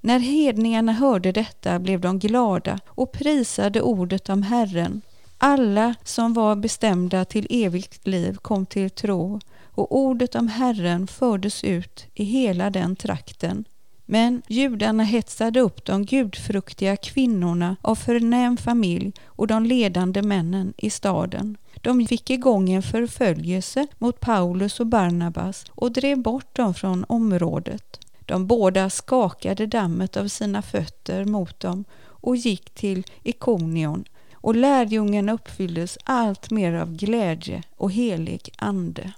När hedningarna hörde detta blev de glada och prisade ordet om Herren. Alla som var bestämda till evigt liv kom till tro och ordet om Herren fördes ut i hela den trakten. Men judarna hetsade upp de gudfruktiga kvinnorna av förnäm familj och de ledande männen i staden. De fick igång en förföljelse mot Paulus och Barnabas och drev bort dem från området. De båda skakade dammet av sina fötter mot dem och gick till Ikonion och lärjungarna uppfylldes allt mer av glädje och helig ande.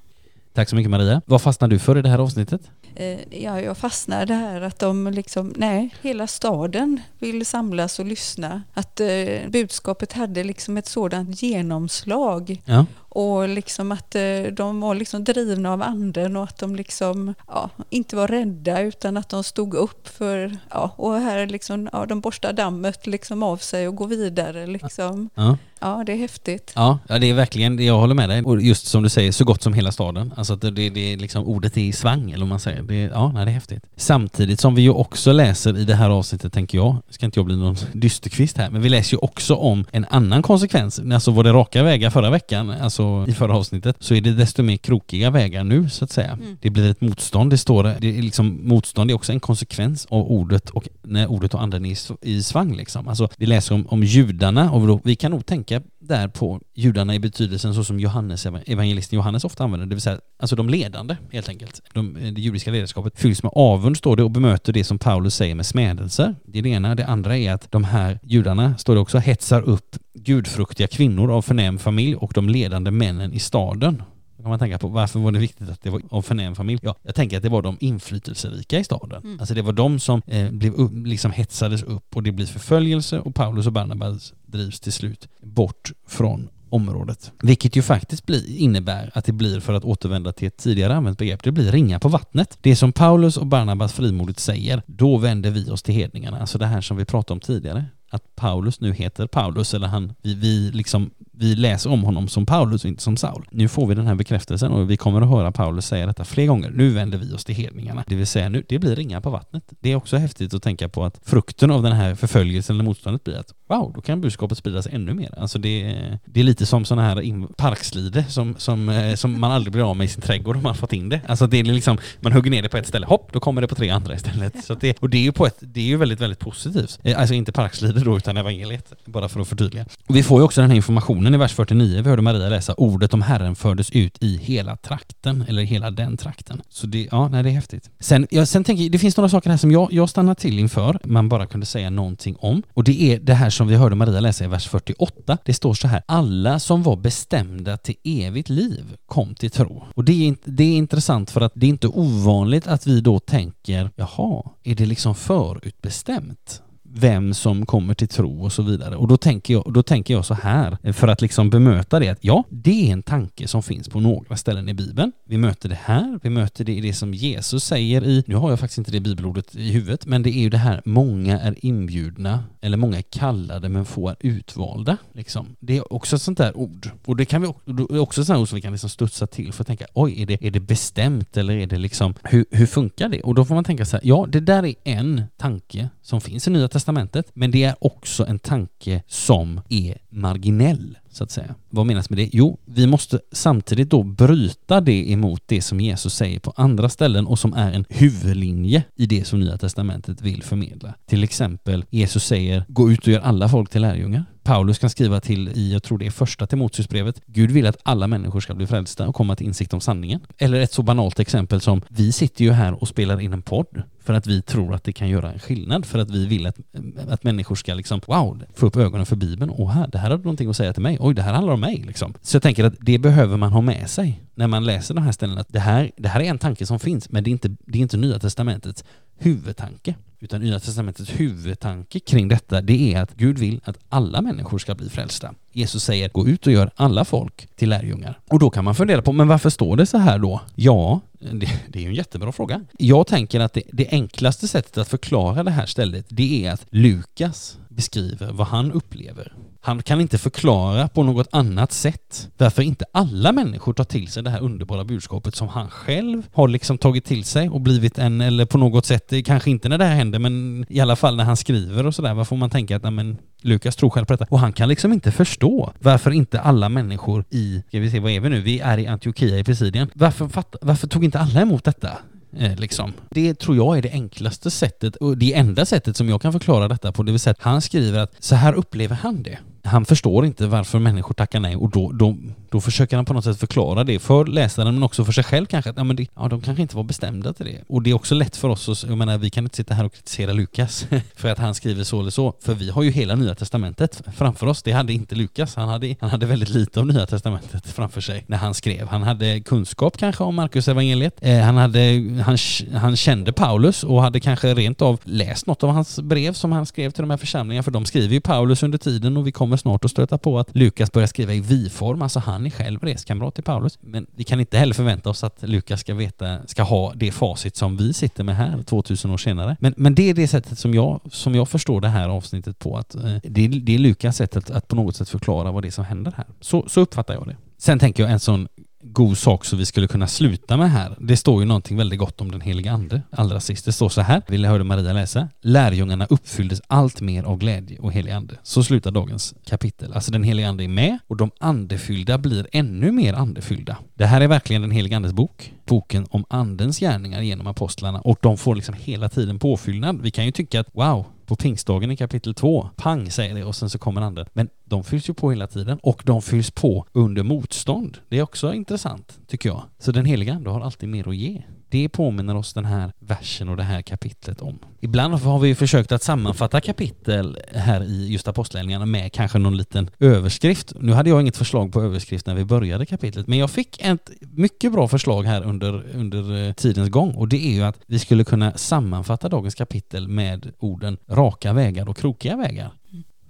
Tack så mycket Maria. Vad fastnade du för i det här avsnittet? Eh, ja, jag fastnade här att de liksom, nej, hela staden vill samlas och lyssna. Att eh, budskapet hade liksom ett sådant genomslag. Ja. Och liksom att eh, de var liksom drivna av anden och att de liksom, ja, inte var rädda utan att de stod upp för, ja, och här liksom, ja, de borstar dammet liksom av sig och går vidare liksom. Ja. Ja, det är häftigt. Ja, det är verkligen, jag håller med dig. Och just som du säger, så gott som hela staden. Alltså att det, det, liksom, ordet är i svang, eller vad man säger. Det, ja, nej, det är häftigt. Samtidigt som vi ju också läser i det här avsnittet, tänker jag, ska inte jag bli någon dysterkvist här, men vi läser ju också om en annan konsekvens. Alltså var det raka vägar förra veckan, alltså så, i förra avsnittet, så är det desto mer krokiga vägar nu så att säga. Mm. Det blir ett motstånd, det står det är liksom, motstånd är också en konsekvens av ordet och när ordet och anden är i, i svang liksom. Alltså vi läser om, om judarna och då, vi kan nog tänka där på judarna i betydelsen så som Johannes, evangelisten Johannes ofta använder, det vill säga alltså de ledande helt enkelt. De, eh, det judiska ledarskapet fylls med avund står det och bemöter det som Paulus säger med smädelser. Det är det ena. Det andra är att de här judarna, står det också, hetsar upp gudfruktiga kvinnor av förnäm familj och de ledande männen i staden kan man tänka på varför var det viktigt att det var av förnäm familj? Ja, jag tänker att det var de inflytelserika i staden. Mm. Alltså det var de som eh, blev upp, liksom hetsades upp och det blir förföljelse och Paulus och Barnabas drivs till slut bort från området. Vilket ju faktiskt blir, innebär att det blir, för att återvända till ett tidigare använt begrepp, det blir ringa på vattnet. Det som Paulus och Barnabas frimodigt säger, då vänder vi oss till hedningarna. Alltså det här som vi pratade om tidigare att Paulus nu heter Paulus, eller han, vi, vi, liksom, vi läser om honom som Paulus och inte som Saul. Nu får vi den här bekräftelsen och vi kommer att höra Paulus säga detta fler gånger. Nu vänder vi oss till hedningarna. Det vill säga, nu, det blir ringar på vattnet. Det är också häftigt att tänka på att frukten av den här förföljelsen eller motståndet blir att wow, då kan budskapet spridas ännu mer. Alltså det, det är lite som sådana här parkslide som, som, eh, som man aldrig blir av med i sin trädgård om man fått in det. Alltså det är liksom, man hugger ner det på ett ställe, hopp, då kommer det på tre andra istället. Så det, och det är ju på ett, det är ju väldigt, väldigt positivt. Eh, alltså inte parkslide då, utan evangeliet, bara för att förtydliga. Vi får ju också den här informationen i vers 49, vi hörde Maria läsa, ordet om Herren fördes ut i hela trakten, eller hela den trakten. Så det, ja, nej, det är häftigt. Sen, ja, sen tänker jag, det finns några saker här som jag, jag stannar till inför, man bara kunde säga någonting om. Och det är det här som vi hörde Maria läsa i vers 48. Det står så här, alla som var bestämda till evigt liv kom till tro. Och det är, det är intressant för att det är inte ovanligt att vi då tänker, jaha, är det liksom förutbestämt? Vem som kommer till tro och så vidare. Och då tänker jag, då tänker jag så här, för att liksom bemöta det, att ja, det är en tanke som finns på några ställen i Bibeln. Vi möter det här, vi möter det i det som Jesus säger i, nu har jag faktiskt inte det bibelordet i huvudet, men det är ju det här, många är inbjudna, eller många är kallade men få är utvalda. Liksom. Det är också ett sånt där ord. Och det kan vi det är också ett sånt ord som vi kan liksom studsa till för att tänka, oj, är det, är det bestämt eller är det liksom, hur, hur funkar det? Och då får man tänka så här, ja, det där är en tanke som finns i Nya Testamentet, men det är också en tanke som är marginell så att säga. Vad menas med det? Jo, vi måste samtidigt då bryta det emot det som Jesus säger på andra ställen och som är en huvudlinje i det som Nya Testamentet vill förmedla. Till exempel, Jesus säger gå ut och gör alla folk till lärjungar. Paulus kan skriva till i, jag tror det är första Timoteusbrevet, Gud vill att alla människor ska bli frälsta och komma till insikt om sanningen. Eller ett så banalt exempel som, vi sitter ju här och spelar in en podd för att vi tror att det kan göra en skillnad, för att vi vill att, att människor ska liksom, wow, få upp ögonen för Bibeln. och här, det här har någonting att säga till mig. Oj, det här handlar om mig liksom. Så jag tänker att det behöver man ha med sig när man läser de här ställena. Att det här, det här är en tanke som finns, men det är inte, det är inte Nya Testamentets huvudtanke. Utan Nya Testamentets huvudtanke kring detta, det är att Gud vill att alla människor ska bli frälsta. Jesus säger gå ut och gör alla folk till lärjungar. Och då kan man fundera på, men varför står det så här då? Ja, det, det är ju en jättebra fråga. Jag tänker att det, det enklaste sättet att förklara det här stället, det är att Lukas beskriver vad han upplever han kan inte förklara på något annat sätt varför inte alla människor tar till sig det här underbara budskapet som han själv har liksom tagit till sig och blivit en, eller på något sätt, kanske inte när det här händer, men i alla fall när han skriver och sådär, varför man tänker att men Lukas tror själv på detta. Och han kan liksom inte förstå varför inte alla människor i, ska vi se, vad är vi nu? Vi är i Antiochia i Pisidien. Varför, varför tog inte alla emot detta? Eh, liksom. Det tror jag är det enklaste sättet och det enda sättet som jag kan förklara detta på. Det vill säga att han skriver att så här upplever han det han förstår inte varför människor tackar nej och då, då, då försöker han på något sätt förklara det för läsaren men också för sig själv kanske. Att, ja, men det, ja, de kanske inte var bestämda till det. Och det är också lätt för oss, jag menar vi kan inte sitta här och kritisera Lukas för att han skriver så eller så. För vi har ju hela Nya Testamentet framför oss. Det hade inte Lukas. Han hade, han hade väldigt lite av Nya Testamentet framför sig när han skrev. Han hade kunskap kanske om Markus evangeliet. Eh, han, hade, han, han kände Paulus och hade kanske rent av läst något av hans brev som han skrev till de här församlingarna. För de skriver ju Paulus under tiden och vi kommer snart att stöta på att Lukas börjar skriva i vi-form, alltså han är själv reskamrat till Paulus. Men vi kan inte heller förvänta oss att Lukas ska veta, ska ha det facit som vi sitter med här 2000 år senare. Men, men det är det sättet som jag, som jag förstår det här avsnittet på, att eh, det, är, det är Lukas sätt att, att på något sätt förklara vad det är som händer här. Så, så uppfattar jag det. Sen tänker jag en sån god sak så vi skulle kunna sluta med här. Det står ju någonting väldigt gott om den heliga ande allra sist. Det står så här, vill jag höra Maria läsa. Lärjungarna uppfylldes allt mer av glädje och helig ande. Så slutar dagens kapitel. Alltså den heliga ande är med och de andefyllda blir ännu mer andefyllda. Det här är verkligen den heliga andes bok. Boken om andens gärningar genom apostlarna och de får liksom hela tiden påfyllnad. Vi kan ju tycka att wow, på pingstdagen i kapitel 2, pang säger det och sen så kommer anden. Men de fylls ju på hela tiden och de fylls på under motstånd. Det är också intressant, tycker jag. Så den heliga ande har alltid mer att ge. Det påminner oss den här versen och det här kapitlet om. Ibland har vi försökt att sammanfatta kapitel här i just apostlagärningarna med kanske någon liten överskrift. Nu hade jag inget förslag på överskrift när vi började kapitlet, men jag fick ett mycket bra förslag här under, under eh, tidens gång och det är ju att vi skulle kunna sammanfatta dagens kapitel med orden raka vägar och krokiga vägar.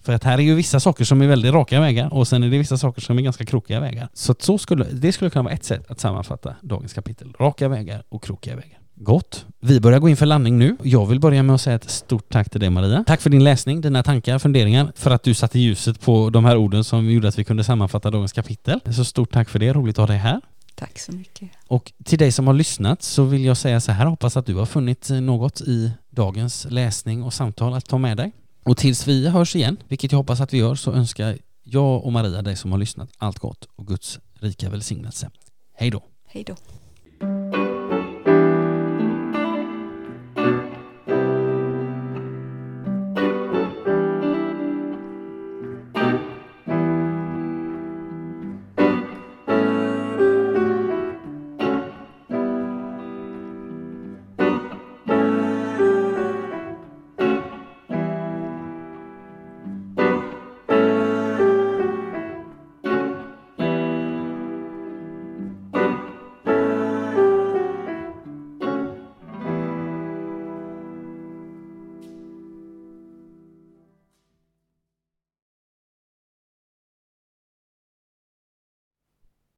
För att här är ju vissa saker som är väldigt raka vägar och sen är det vissa saker som är ganska krokiga vägar. Så, att så skulle, det skulle kunna vara ett sätt att sammanfatta dagens kapitel. Raka vägar och krokiga vägar. Gott. Vi börjar gå in för landning nu. Jag vill börja med att säga ett stort tack till dig Maria. Tack för din läsning, dina tankar, funderingar, för att du satte ljuset på de här orden som gjorde att vi kunde sammanfatta dagens kapitel. Så stort tack för det, roligt att ha dig här. Tack så mycket. Och till dig som har lyssnat så vill jag säga så här, hoppas att du har funnit något i dagens läsning och samtal att ta med dig. Och tills vi hörs igen, vilket jag hoppas att vi gör, så önskar jag och Maria dig som har lyssnat allt gott och Guds rika välsignelse. Hej då! Hej då!